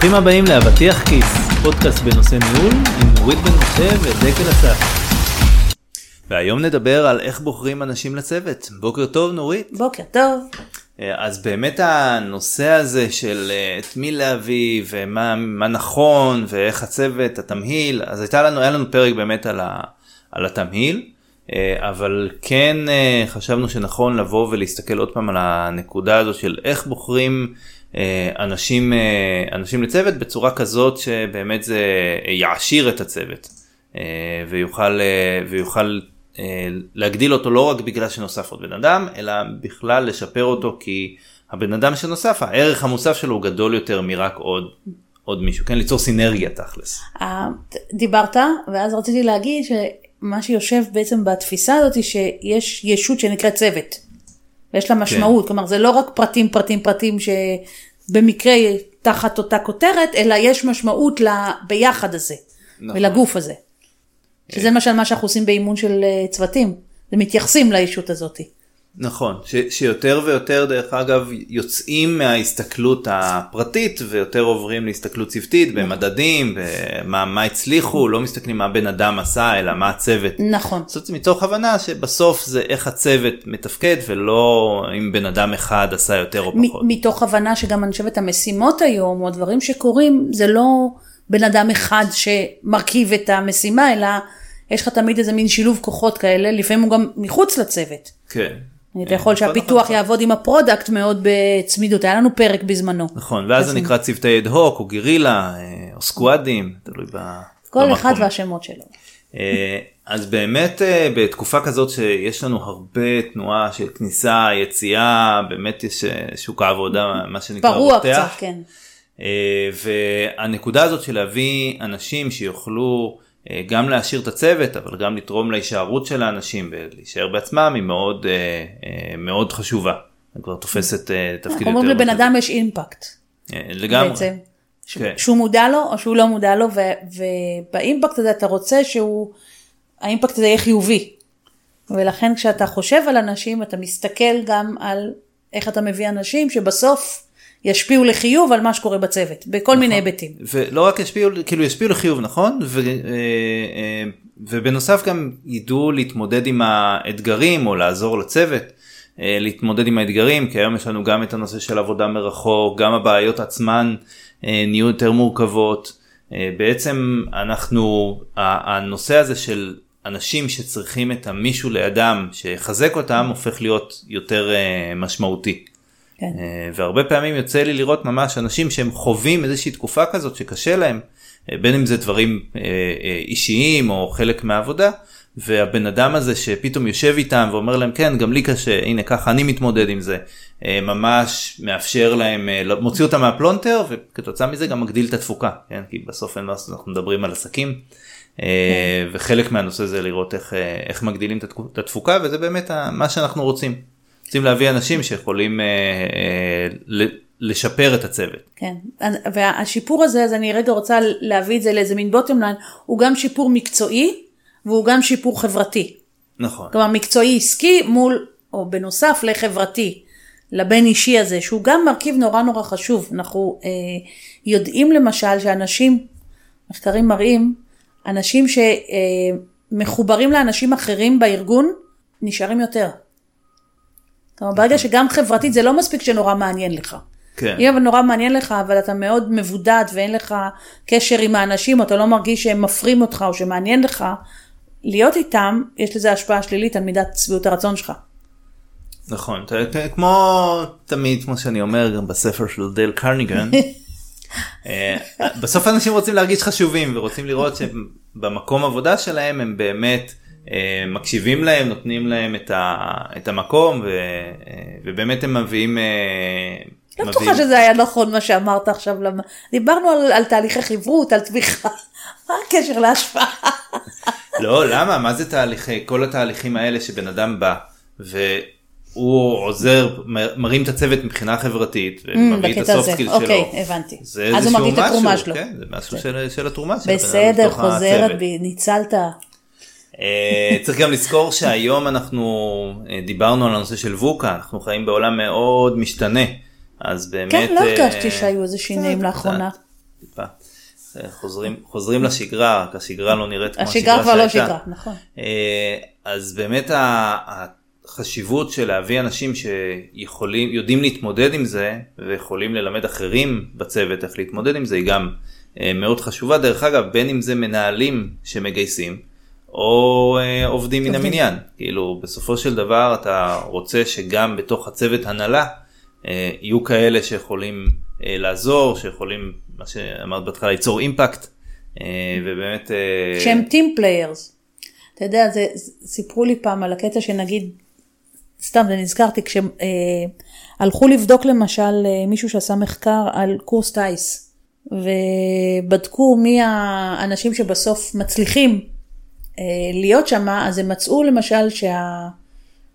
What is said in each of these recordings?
ברוכים הבאים לאבטיח כיס, פודקאסט בנושא ניהול עם נורית בן משה ודקל אסף. והיום נדבר על איך בוחרים אנשים לצוות. בוקר טוב נורית. בוקר טוב. אה, אז באמת הנושא הזה של אה, את מי להביא ומה מה נכון ואיך הצוות, התמהיל, אז הייתה לנו, היה לנו פרק באמת על, ה, על התמהיל. אה, אבל כן חשבנו שנכון לבוא ולהסתכל עוד פעם על הנקודה הזו של איך בוחרים אנשים, אנשים לצוות בצורה כזאת שבאמת זה יעשיר את הצוות ויוכל, ויוכל להגדיל אותו לא רק בגלל שנוסף עוד בן אדם אלא בכלל לשפר אותו כי הבן אדם שנוסף הערך המוסף שלו הוא גדול יותר מרק עוד עוד מישהו כן ליצור סינרגיה תכלס. אה, דיברת ואז רציתי להגיד שמה שיושב בעצם בתפיסה הזאת שיש ישות שנקראת צוות. ויש לה כן. משמעות כן. כלומר זה לא רק פרטים פרטים פרטים שבמקרה תחת אותה כותרת אלא יש משמעות לביחד הזה נכון. ולגוף הזה. שזה למשל מה שאנחנו עושים באימון של אה, צוותים, זה מתייחסים לישות הזאתי. נכון, ש, שיותר ויותר דרך אגב יוצאים מההסתכלות הפרטית ויותר עוברים להסתכלות צוותית נכון. במדדים, במה מה הצליחו, לא מסתכלים מה בן אדם עשה אלא מה הצוות. נכון. זאת מתוך הבנה שבסוף זה איך הצוות מתפקד ולא אם בן אדם אחד עשה יותר או פחות. מתוך הבנה שגם אני חושבת המשימות היום או הדברים שקורים זה לא בן אדם אחד שמרכיב את המשימה אלא יש לך תמיד איזה מין שילוב כוחות כאלה, לפעמים הוא גם מחוץ לצוות. כן. אתה יכול שהפיתוח יעבוד עם ה product מאוד בצמידות, היה לנו פרק בזמנו. נכון, ואז זה נקרא צוותי אד הוק או גרילה אה, או סקואדים, תלוי ב... כל אחד והשמות שלו. אה, אז באמת אה, בתקופה כזאת שיש לנו הרבה תנועה של כניסה, יציאה, באמת יש שוק העבודה, מה שנקרא רותח. פרוע קצת, כן. והנקודה הזאת של להביא אנשים שיוכלו אה, גם להשאיר את הצוות אבל גם לתרום להישארות של האנשים ולהישאר בעצמם היא מאוד אה, אה, מאוד חשובה. היא כבר תופסת תפקיד יותר. אומרים לבן אדם יש אימפקט. לגמרי. בעצם. כן. שהוא מודע לו או שהוא לא מודע לו ובאימפקט הזה אתה רוצה שהוא האימפקט הזה יהיה חיובי. ולכן כשאתה חושב על אנשים אתה מסתכל גם על איך אתה מביא אנשים שבסוף ישפיעו לחיוב על מה שקורה בצוות, בכל נכון. מיני היבטים. ולא רק ישפיעו, כאילו ישפיעו לחיוב, נכון? ו, אה, אה, ובנוסף גם ידעו להתמודד עם האתגרים או לעזור לצוות. אה, להתמודד עם האתגרים כי היום יש לנו גם את הנושא של עבודה מרחוק גם הבעיות עצמן נהיו יותר מורכבות בעצם אנחנו הנושא הזה של אנשים שצריכים את המישהו לידם שיחזק אותם הופך להיות יותר משמעותי. כן. אה, והרבה פעמים יוצא לי לראות ממש אנשים שהם חווים איזושהי תקופה כזאת שקשה להם, אה, בין אם זה דברים אה, אישיים או חלק מהעבודה, והבן אדם הזה שפתאום יושב איתם ואומר להם כן גם לי קשה הנה ככה אני מתמודד עם זה ממש מאפשר להם מוציא אותם מהפלונטר וכתוצאה מזה גם מגדיל את התפוקה כן כי בסוף אנחנו מדברים על עסקים כן. וחלק מהנושא זה לראות איך איך מגדילים את התפוקה וזה באמת מה שאנחנו רוצים. רוצים להביא אנשים שיכולים אה, אה, לשפר את הצוות. כן, והשיפור הזה, אז אני רגע רוצה להביא את זה לאיזה מין בוטום ליין, הוא גם שיפור מקצועי והוא גם שיפור חברתי. נכון. כלומר מקצועי עסקי מול, או בנוסף לחברתי, לבין אישי הזה, שהוא גם מרכיב נורא נורא חשוב. אנחנו אה, יודעים למשל שאנשים, מחקרים מראים, אנשים שמחוברים אה, לאנשים אחרים בארגון, נשארים יותר. כלומר, ברגע שגם חברתית זה לא מספיק שנורא מעניין לך. כן. אם אבל נורא מעניין לך, אבל אתה מאוד מבודד ואין לך קשר עם האנשים, או אתה לא מרגיש שהם מפרים אותך או שמעניין לך, להיות איתם, יש לזה השפעה שלילית על מידת שביעות הרצון שלך. נכון, כמו תמיד, כמו שאני אומר גם בספר של דייל קרניגן, אה, בסוף אנשים רוצים להרגיש חשובים ורוצים לראות שבמקום עבודה שלהם הם באמת מקשיבים להם נותנים להם את, ה, את המקום ו, אה, ובאמת הם מביאים. אה, לא בטוחה שזה היה נכון מה שאמרת עכשיו, למה... דיברנו על, על תהליכי חברות, על תמיכה, מה הקשר להשפעה? לא, למה? מה זה תהליכי, כל התהליכים האלה שבן אדם בא והוא עוזר, מרים את הצוות מבחינה חברתית, ממ, ומביא את ה soft skill שלו. אוקיי, הבנתי. אז הוא מביא את התרומה שלו. כן, זה משהו של התרומה שלו. בסדר, חוזרת בי, ניצלת. אה, צריך גם לזכור שהיום אנחנו אה, דיברנו על הנושא של VUCA אנחנו חיים בעולם מאוד משתנה אז באמת כן לא הרגשתי אה, שהיו איזה שינויים לאחרונה. חוזרים, חוזרים לשגרה, רק השגרה לא נראית כמו השגרה השגרה כבר לא שהייתה. שגרה, נכון. אז באמת החשיבות של להביא אנשים שיכולים, יודעים להתמודד עם זה ויכולים ללמד אחרים בצוות איך להתמודד עם זה היא גם מאוד חשובה. דרך אגב, בין אם זה מנהלים שמגייסים או אה, עובדים מן עובדים. המניין. כאילו בסופו של דבר אתה רוצה שגם בתוך הצוות הנהלה אה, יהיו כאלה שיכולים אה, לעזור, שיכולים, מה שאמרת בהתחלה, ליצור אימפקט. אה, ובאמת... אה, שהם team players. אתה יודע, זה, סיפרו לי פעם על הקטע שנגיד, סתם, זה נזכרתי, כשהלכו לבדוק למשל אה, מישהו שעשה מחקר על קורס טיס, ובדקו מי האנשים שבסוף מצליחים אה, להיות שם, אז הם מצאו למשל שה...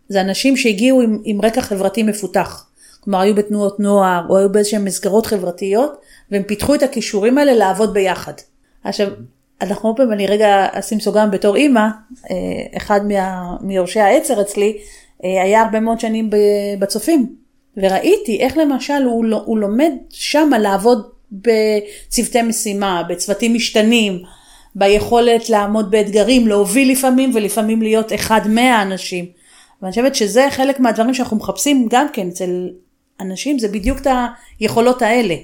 זה אנשים שהגיעו עם, עם רקע חברתי מפותח. כלומר, היו בתנועות נוער, או היו באיזשהן מסגרות חברתיות, והם פיתחו את הכישורים האלה לעבוד ביחד. עכשיו, אנחנו עוד פעם, אני רגע אשים סוגריים בתור אימא, אה, אחד מה, מיורשי העצר אצלי, אה, היה הרבה מאוד שנים בצופים, וראיתי איך למשל הוא, לא- הוא לומד שמה לעבוד בצוותי משימה, בצוותים משתנים, ביכולת לעמוד באתגרים, להוביל לפעמים ולפעמים להיות אחד מהאנשים. ואני חושבת שזה חלק מהדברים שאנחנו מחפשים גם כן אצל אנשים, זה בדיוק את היכולות האלה.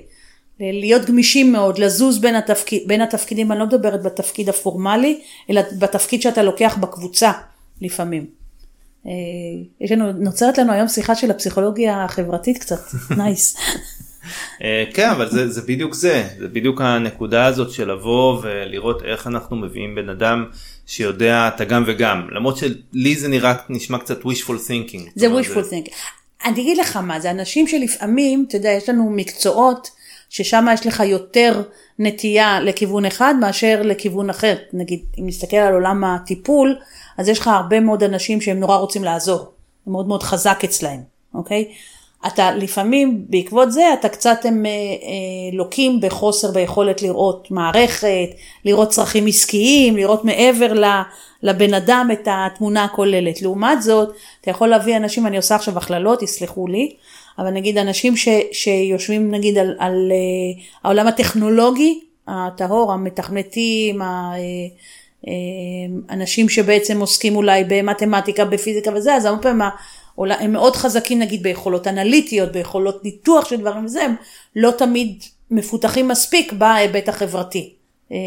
להיות גמישים מאוד, לזוז בין, התפקיד, בין התפקידים, אני לא מדברת בתפקיד הפורמלי, אלא בתפקיד שאתה לוקח בקבוצה לפעמים. אה, יש לנו, נוצרת לנו היום שיחה של הפסיכולוגיה החברתית קצת, נייס. אה, כן אבל זה, זה בדיוק זה זה בדיוק הנקודה הזאת של לבוא ולראות איך אנחנו מביאים בן אדם שיודע את הגם וגם למרות שלי זה נראה נשמע קצת wishful thinking. זה wishful thinking. אני אגיד לך מה, זה אנשים שלפעמים, אתה יודע, יש לנו מקצועות ששם יש לך יותר נטייה לכיוון אחד מאשר לכיוון אחר. נגיד, אם נסתכל על עולם הטיפול, אז יש לך הרבה מאוד אנשים שהם נורא רוצים לעזור. זה מאוד מאוד חזק אצלהם, אוקיי? אתה לפעמים, בעקבות זה, אתה קצת הם אה, אה, לוקים בחוסר ביכולת לראות מערכת, לראות צרכים עסקיים, לראות מעבר ל, לבן אדם את התמונה הכוללת. לעומת זאת, אתה יכול להביא אנשים, אני עושה עכשיו הכללות, יסלחו לי, אבל נגיד אנשים ש, שיושבים נגיד על, על אה, העולם הטכנולוגי, הטהור, המתכנתים, ה- אה, אה, אנשים שבעצם עוסקים אולי במתמטיקה, בפיזיקה וזה, אז הרבה פעמים ה- אולי- הם מאוד חזקים נגיד ביכולות אנליטיות, ביכולות ניתוח של דברים וזה, הם לא תמיד מפותחים מספיק בהיבט החברתי. אה,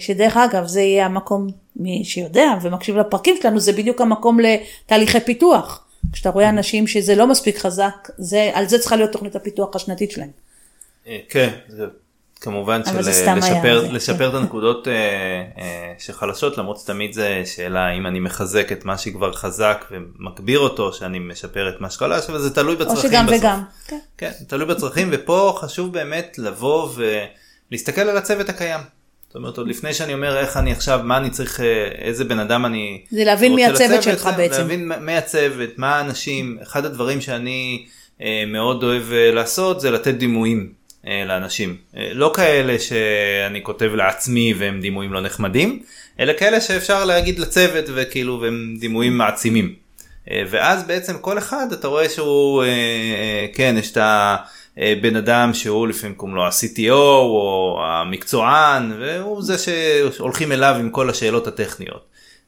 שדרך אגב, זה יהיה המקום, מי שיודע ומקשיב לפרקים שלנו, זה בדיוק המקום לתהליכי פיתוח. כשאתה רואה אנשים שזה לא מספיק חזק, זה, על זה צריכה להיות תוכנית הפיתוח השנתית שלהם. אה, כן, זה כמובן אבל של זה סתם היה, לשפר, זה, לשפר כן. את הנקודות אה, אה, שחלשות למרות שתמיד זה שאלה אם אני מחזק את מה שכבר חזק ומגביר אותו שאני משפר את מה שחלש אבל זה תלוי או בצרכים שגם בסוף. וגם. כן. כן, תלוי בצרכים ופה חשוב באמת לבוא ולהסתכל על הצוות הקיים. זאת אומרת עוד לפני שאני אומר איך אני עכשיו מה אני צריך אה, איזה בן אדם אני זה להבין מי הצוות שלך בעצם. להבין מי הצוות מה האנשים אחד הדברים שאני מאוד אוהב לעשות זה לתת דימויים לאנשים אה, לא כאלה שאני כותב לעצמי והם דימויים לא נחמדים אלא כאלה שאפשר להגיד לצוות וכאילו והם דימויים מעצימים. אה, ואז בעצם כל אחד אתה רואה שהוא אה, אה, כן יש את הבן אדם שהוא לפעמים קוראים לו ה-CTO או המקצוען והוא זה שהולכים אליו עם כל השאלות הטכניות.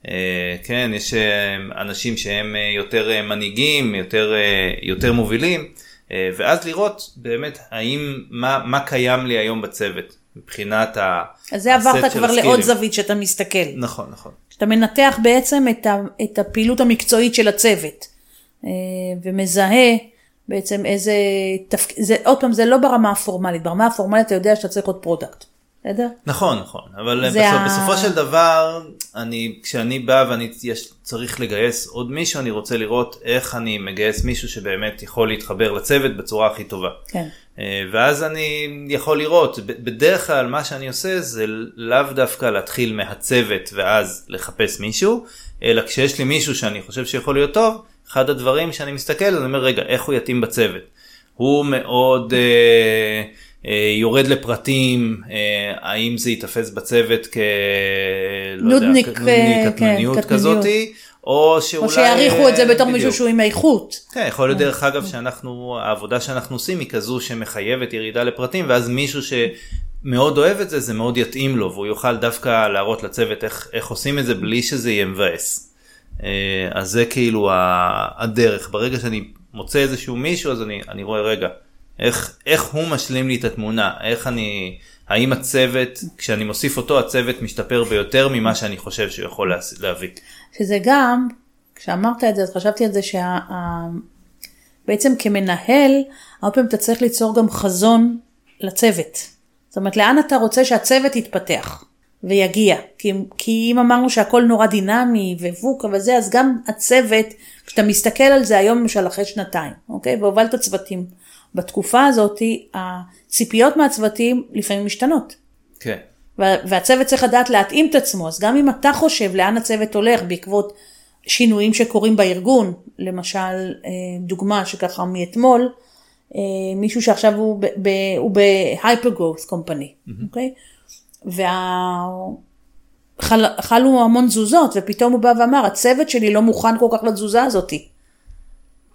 אה, כן יש אה, אנשים שהם אה, יותר אה, מנהיגים יותר אה, יותר מובילים אה, ואז לראות באמת האם מה מה קיים לי היום בצוות מבחינת ה... אז זה הסט עברת של כבר לעוד הסקילים. זווית שאתה מסתכל. נכון נכון. שאתה מנתח בעצם את, ה, את הפעילות המקצועית של הצוות, אה, ומזהה בעצם איזה תפקיד, זה, עוד פעם, זה לא ברמה הפורמלית, ברמה הפורמלית אתה יודע שאתה צריך עוד product, בסדר? נכון נכון אבל זה בסוף, ה- בסופו של דבר אני כשאני בא ואני יש, צריך לגייס עוד מישהו אני רוצה לראות איך אני מגייס מישהו שבאמת יכול להתחבר לצוות בצורה הכי טובה. כן. אה, ואז אני יכול לראות בדרך כלל מה שאני עושה זה לאו דווקא להתחיל מהצוות ואז לחפש מישהו אלא כשיש לי מישהו שאני חושב שיכול להיות טוב אחד הדברים שאני מסתכל אני אומר רגע איך הוא יתאים בצוות. הוא מאוד אה, יורד לפרטים אה, האם זה ייתפס בצוות כ... לא נודניק, אה, כן, קטנוניות. כזאתי או שאולי או שיעריכו את זה אה, בתור מישהו. שהוא עם איכות. כן, יכול להיות דרך אגב שאנחנו, העבודה שאנחנו עושים היא כזו שמחייבת ירידה לפרטים, ואז מישהו מאוד אוהב את זה, זה מאוד יתאים לו, והוא יוכל דווקא להראות לצוות איך, איך עושים את זה בלי שזה יהיה מבאס. אה, אז זה כאילו הדרך, ברגע שאני מוצא איזשהו מישהו, אז אני, אני רואה, רגע, איך, איך הוא משלים לי את התמונה, איך אני, האם הצוות, כשאני מוסיף אותו, הצוות משתפר ביותר ממה שאני חושב שהוא יכול להביא. שזה גם, כשאמרת את זה, אז חשבתי על זה שבעצם. כמנהל, הרבה פעמים אתה צריך ליצור גם חזון לצוות. זאת אומרת, לאן אתה רוצה שהצוות יתפתח ויגיע? כי, כי אם אמרנו שהכל נורא דינמי וווקה וזה, אז גם הצוות, כשאתה מסתכל על זה היום למשל אחרי שנתיים, אוקיי? והובלת צוותים. בתקופה הזאת, הציפיות מהצוותים לפעמים משתנות. כן. והצוות צריך לדעת להתאים את עצמו, אז גם אם אתה חושב לאן הצוות הולך בעקבות שינויים שקורים בארגון, למשל אה, דוגמה שככה מאתמול, אה, מישהו שעכשיו הוא ב-hyper growth company, אוקיי? וחלו המון תזוזות ופתאום הוא בא ואמר הצוות שלי לא מוכן כל כך לתזוזה הזאתי.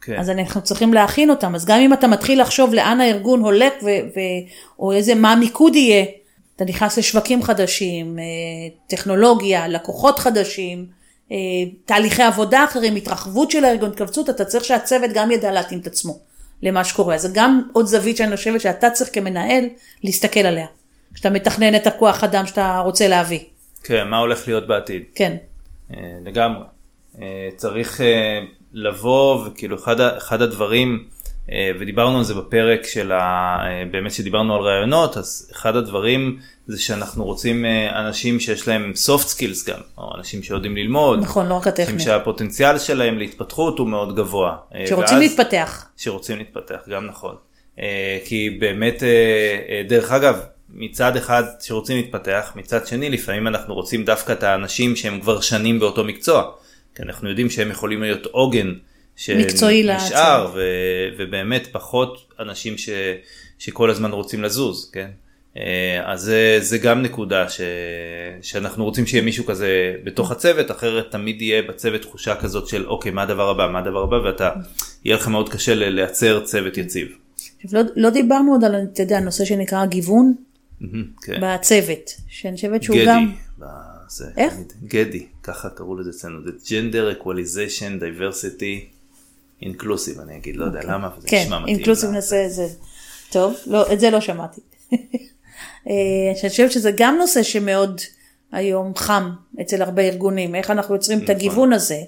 כן. אז אנחנו צריכים להכין אותם אז גם אם אתה מתחיל לחשוב לאן הארגון הולך ו- ו- או איזה מה המיקוד יהיה, אתה נכנס לשווקים חדשים, אה, טכנולוגיה, לקוחות חדשים, אה, תהליכי עבודה אחרים, התרחבות של הארגון, התכווצות, אתה צריך שהצוות גם ידע להתאים את עצמו למה שקורה. אז זה גם עוד זווית שאני חושבת שאתה צריך כמנהל להסתכל עליה, כשאתה מתכנן את הכוח אדם שאתה רוצה להביא. כן, מה הולך להיות בעתיד. כן. אה, לגמרי. צריך לבוא וכאילו אחד, אחד הדברים אה, ודיברנו על זה בפרק של ה... אה, באמת שדיברנו על רעיונות אז אחד הדברים זה שאנחנו רוצים אה, אנשים שיש להם soft skills גם או אנשים שיודעים ללמוד נכון לא רק הטכני אנשים שהפוטנציאל שלהם להתפתחות הוא מאוד גבוה שרוצים ואז... להתפתח שרוצים להתפתח גם נכון כי באמת דרך אגב מצד אחד שרוצים להתפתח מצד שני לפעמים אנחנו רוצים דווקא את האנשים שהם כבר שנים באותו מקצוע. כי אנחנו יודעים שהם יכולים להיות עוגן שנשאר ו- ובאמת פחות אנשים ש- שכל הזמן רוצים לזוז, כן? אה, אז זה, זה גם נקודה ש, שאנחנו רוצים שיהיה מישהו כזה בתוך הצוות אחרת תמיד יהיה בצוות תחושה כזאת של אוקיי מה הדבר הבא מה הדבר הבא ואתה יהיה לך מאוד קשה לייצר צוות יציב. לא, לא דיברנו עוד על אתה יודע, הנושא שנקרא גיוון כן. בצוות שאני חושבת שהוא גדי, גם. זה, איך? גדי ככה קראו לזה אצלנו זה gender equalization diversity inclusive אני אגיד לא יודע אוקיי. למה זה כן, נשמע מתאים. כן inclusive זה זה טוב לא את זה לא שמעתי. אה, אני חושבת שזה גם נושא שמאוד היום חם אצל הרבה ארגונים איך אנחנו יוצרים את נכון. הגיוון הזה.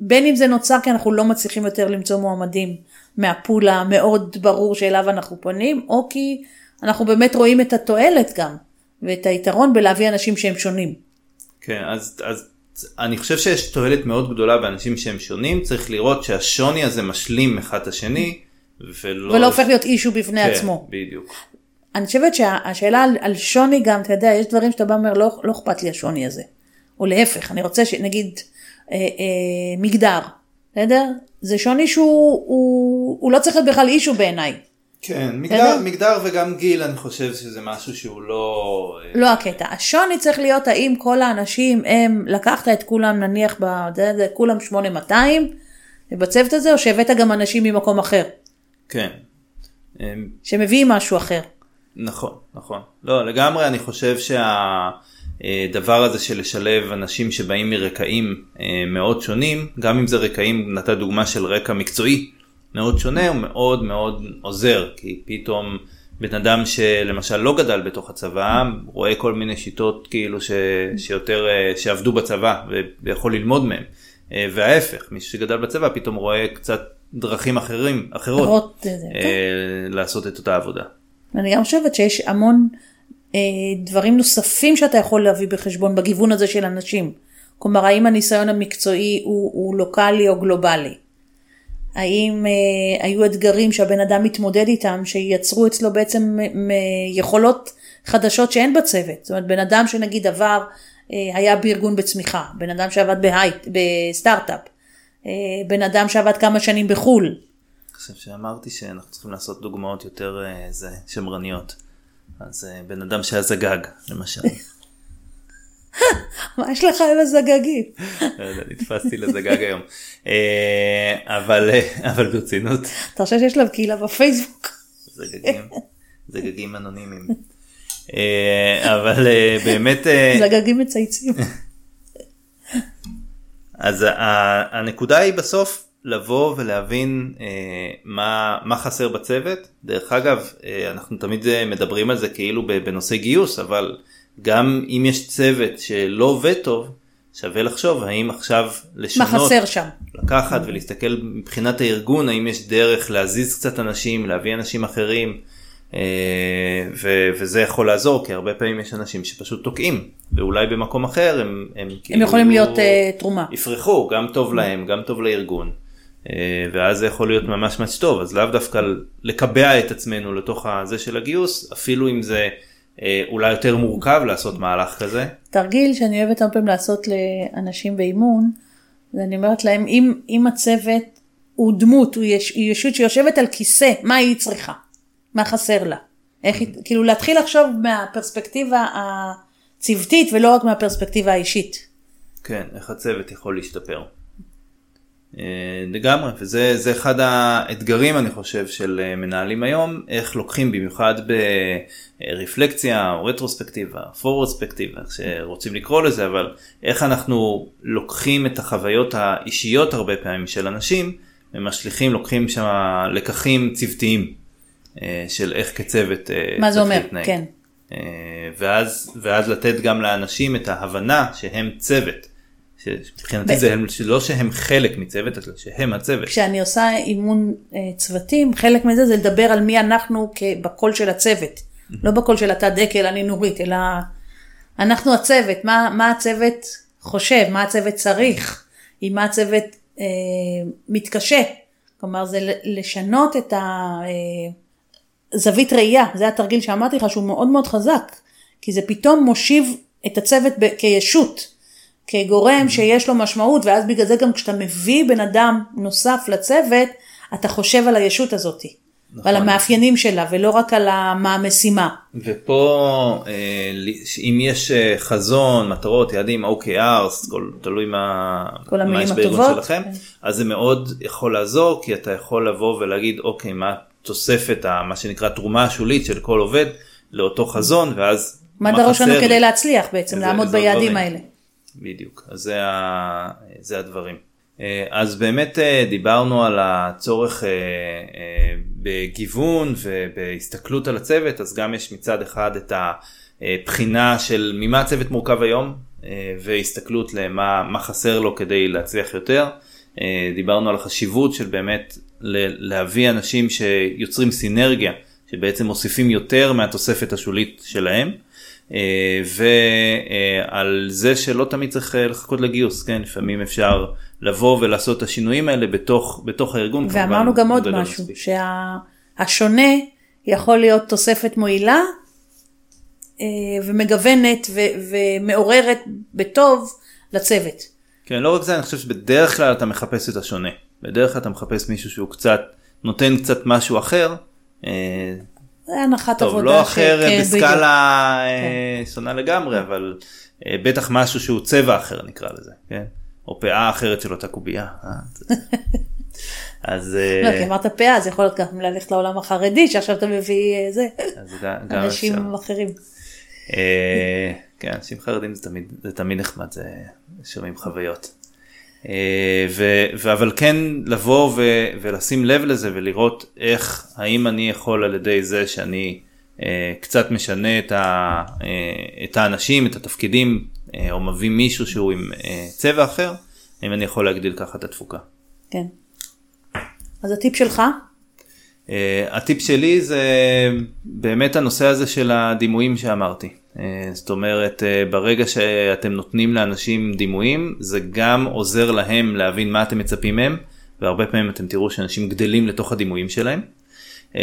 בין אם זה נוצר כי אנחנו לא מצליחים יותר למצוא מועמדים מהפול המאוד ברור שאליו אנחנו פונים או כי אנחנו באמת רואים את התועלת גם ואת היתרון בלהביא אנשים שהם שונים. כן, אז, אז אני חושב שיש תועלת מאוד גדולה באנשים שהם שונים, צריך לראות שהשוני הזה משלים אחד את השני, ולא... ולא הופך להיות אישו בפני כן, עצמו. בדיוק. אני חושבת שהשאלה על, על שוני גם, אתה יודע, יש דברים שאתה בא ואומר, לא, לא אכפת לי השוני הזה. או להפך, אני רוצה שנגיד אה, אה, מגדר, בסדר? זה שוני שהוא הוא, הוא לא צריך להיות בכלל אישו בעיניי. כן, מגדר, מגדר וגם גיל אני חושב שזה משהו שהוא לא... אה, לא הקטע, השוני צריך להיות האם כל האנשים הם, לקחת את כולם נניח, זה, כולם 8200 בצוות הזה, או שהבאת גם אנשים ממקום אחר. כן. שמביאים משהו אחר. נכון, נכון. לא, לגמרי אני חושב שהדבר הזה של לשלב אנשים שבאים מרקעים אה, מאוד שונים, גם אם זה רקעים, נתת דוגמה של רקע מקצועי. מאוד שונה הוא מאוד מאוד עוזר כי פתאום בן אדם שלמשל לא גדל בתוך הצבא רואה כל מיני שיטות כאילו ש, שיותר אה, שעבדו בצבא ויכול ללמוד מהם אה, וההפך מי שגדל בצבא פתאום רואה קצת דרכים אחרים אחרות אה, כן. לעשות את אותה עבודה. אני גם חושבת שיש המון אה, דברים נוספים שאתה יכול להביא בחשבון בגיוון הזה של אנשים. כלומר האם הניסיון המקצועי הוא, הוא לוקאלי או גלובלי. האם אה, היו אתגרים שהבן אדם מתמודד איתם שייצרו אצלו בעצם יכולות חדשות שאין בצוות. זאת אומרת בן אדם שנגיד עבר, אה, היה בארגון בצמיחה, בן אדם שעבד בהייט, בסטארט-אפ, אה, בן אדם שעבד כמה שנים בחו"ל. אני חושב שאמרתי שאנחנו צריכים לעשות דוגמאות יותר אה, זה, שמרניות. אז אה, בן אדם שהיה זגג למשל. מה יש לך עם הזגגים? לא נתפסתי לזגג היום. אה, אבל אה, אבל ברצינות. אתה חושב שיש לו קהילה בפייסבוק? זגגים, זגגים אנונימיים. אה, אבל באמת, זגגים מצייצים. אז הנקודה היא בסוף לבוא ולהבין אה, מה, מה חסר בצוות. דרך אגב, אה, אנחנו תמיד מדברים על זה כאילו בנושא גיוס, אבל גם אם יש צוות שלא עובד טוב, שווה לחשוב האם עכשיו מה לשנות, חסר שם? לקחת ולהסתכל מבחינת הארגון, האם יש דרך להזיז קצת אנשים, להביא אנשים אחרים. אה, ו- וזה יכול לעזור כי הרבה פעמים יש אנשים שפשוט תוקעים ואולי במקום אחר הם, הם, הם כאילו יכולים להיות אה, תרומה. יפרחו גם טוב להם גם טוב לארגון אה, ואז זה יכול להיות ממש ממש טוב אז לאו דווקא לקבע את עצמנו לתוך הזה של הגיוס אפילו אם זה אולי יותר מורכב לעשות מהלך כזה. תרגיל שאני אוהבת הרבה פעמים לעשות לאנשים באימון, ואני אומרת להם, אם, אם הצוות הוא דמות, הוא יש, היא ישות שיושבת על כיסא, מה היא צריכה? מה חסר לה? איך היא, כאילו להתחיל לחשוב מהפרספקטיבה הצוותית ולא רק מהפרספקטיבה האישית. כן, איך הצוות יכול להשתפר. אה, לגמרי, וזה זה אחד האתגרים אני חושב של אה, מנהלים היום, איך לוקחים במיוחד ברפלקציה או רטרוספקטיבה, פורספקטיבה, איך שרוצים לקרוא לזה, אבל איך אנחנו לוקחים את החוויות האישיות הרבה פעמים של אנשים ומשליכים, לוקחים שם לקחים צוותיים אה, של איך כצוות מה זה אומר? להתנהג. כן. ואז, ואז לתת גם לאנשים את ההבנה שהם צוות. שמבחינתי זה הם- לא שהם חלק מצוות, אלא שהם הצוות. כשאני עושה אימון אה, צוותים, חלק מזה זה לדבר על מי אנחנו בקול של הצוות. לא בקול של אתה דקל, אני נורית, אלא אנחנו הצוות, מה, מה הצוות חושב, מה הצוות צריך, עם מה הצוות אה, מתקשה. כלומר, זה לשנות את הזווית ראייה, זה התרגיל שאמרתי לך שהוא מאוד מאוד חזק, כי זה פתאום מושיב את הצוות ב- כישות. כגורם שיש לו משמעות, ואז בגלל זה גם כשאתה מביא בן אדם נוסף לצוות, אתה חושב על הישות הזאת. נכון. ועל המאפיינים שלה, ולא רק על מה המשימה. ופה אה, אם יש אה, חזון, מטרות, יעדים, OKRs, כל, תלוי מה, כל מה יש בארגון שלכם, כן. אז זה מאוד יכול לעזור כי אתה יכול לבוא ולהגיד אוקיי מה תוספת, מה שנקרא תרומה השולית של כל עובד לאותו חזון ואז מה דרוש לנו? כדי להצליח בעצם, לעמוד ביעדים. האלה. בדיוק, אז זה, ה... זה הדברים. אה, אז באמת אה, דיברנו על הצורך אה, בגיוון ובהסתכלות על הצוות, אז גם יש מצד אחד את הבחינה של ממה הצוות מורכב היום, והסתכלות למה מה חסר לו כדי להצליח יותר. דיברנו על החשיבות של באמת להביא אנשים שיוצרים סינרגיה, שבעצם מוסיפים יותר מהתוספת השולית שלהם. אה, ועל זה שלא תמיד צריך אה, לחכות לגיוס, כן, לפעמים אפשר לבוא ולעשות את השינויים האלה בתוך, בתוך הארגון. ואמרנו גם עוד משהו. שהשונה יכול להיות תוספת מועילה אה, ומגוונת ו- ומעוררת בטוב לצוות. כן, לא רק זה, אני חושב שבדרך כלל אתה מחפש את השונה. בדרך כלל אתה מחפש מישהו שהוא קצת, נותן קצת משהו אחר. זה הנחת טוב, עבודה. לא אחר ש- כן. בסקאלה אה, שונה לגמרי, אבל אה, בטח משהו שהוא צבע אחר נקרא לזה, כן? או פאה אחרת של אותה קובייה. אה, אז לא, כי אמרת פאה, זה יכול להיות גם ללכת לעולם החרדי, שעכשיו אתה מביא זה, אז אנשים. אחרים. כן, אנשים חרדים זה תמיד נחמד, זה שומעים חוויות. אה, ו, ו, אבל כן לבוא ו, ולשים לב לזה ולראות איך, האם אני יכול על ידי זה שאני אה, קצת משנה את, ה, אה, את האנשים, את התפקידים, אה, או מביא מישהו שהוא עם אה, צבע אחר, האם אני יכול להגדיל ככה את התפוקה. כן. אז הטיפ שלך? Uh, הטיפ שלי זה באמת הנושא הזה של הדימויים שאמרתי. Uh, זאת אומרת, uh, ברגע שאתם נותנים לאנשים דימויים, זה גם עוזר להם להבין מה אתם מצפים מהם, והרבה פעמים אתם תראו שאנשים גדלים לתוך הדימויים שלהם. Uh,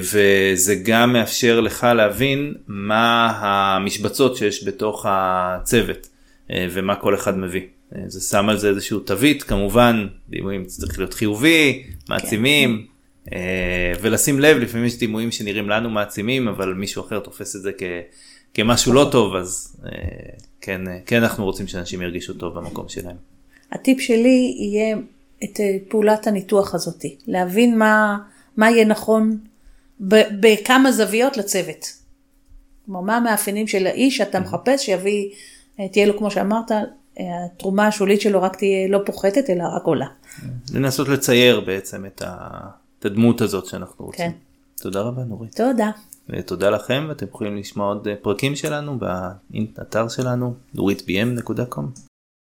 וזה גם מאפשר לך להבין מה המשבצות שיש בתוך הצוות ומה כל אחד מביא. זה שם על זה איזשהו תווית, כמובן דימויים צריך להיות חיובי, מעצימים. אה, ולשים לב לפעמים יש דימויים שנראים לנו מעצימים אבל מישהו אחר תופס את זה כ, כמשהו לא טוב אז אה, כן, אה, כן אנחנו רוצים שאנשים ירגישו טוב במקום שלהם. הטיפ שלי יהיה את אה, פעולת הניתוח הזאתי, להבין מה, מה יהיה נכון בכמה זוויות לצוות. כלומר, מה המאפיינים של האיש שאתה mm-hmm. מחפש שיביא, תהיה לו, כמו שאמרת, התרומה השולית שלו רק תהיה לא פוחתת, אלא רק עולה. Mm-hmm. לנסות לצייר בעצם את הדמות הזאת שאנחנו רוצים. כן. תודה רבה, נורית. תודה. ותודה לכם ואתם יכולים לשמוע עוד אה, פרקים שלנו באתר שלנו doitbm.com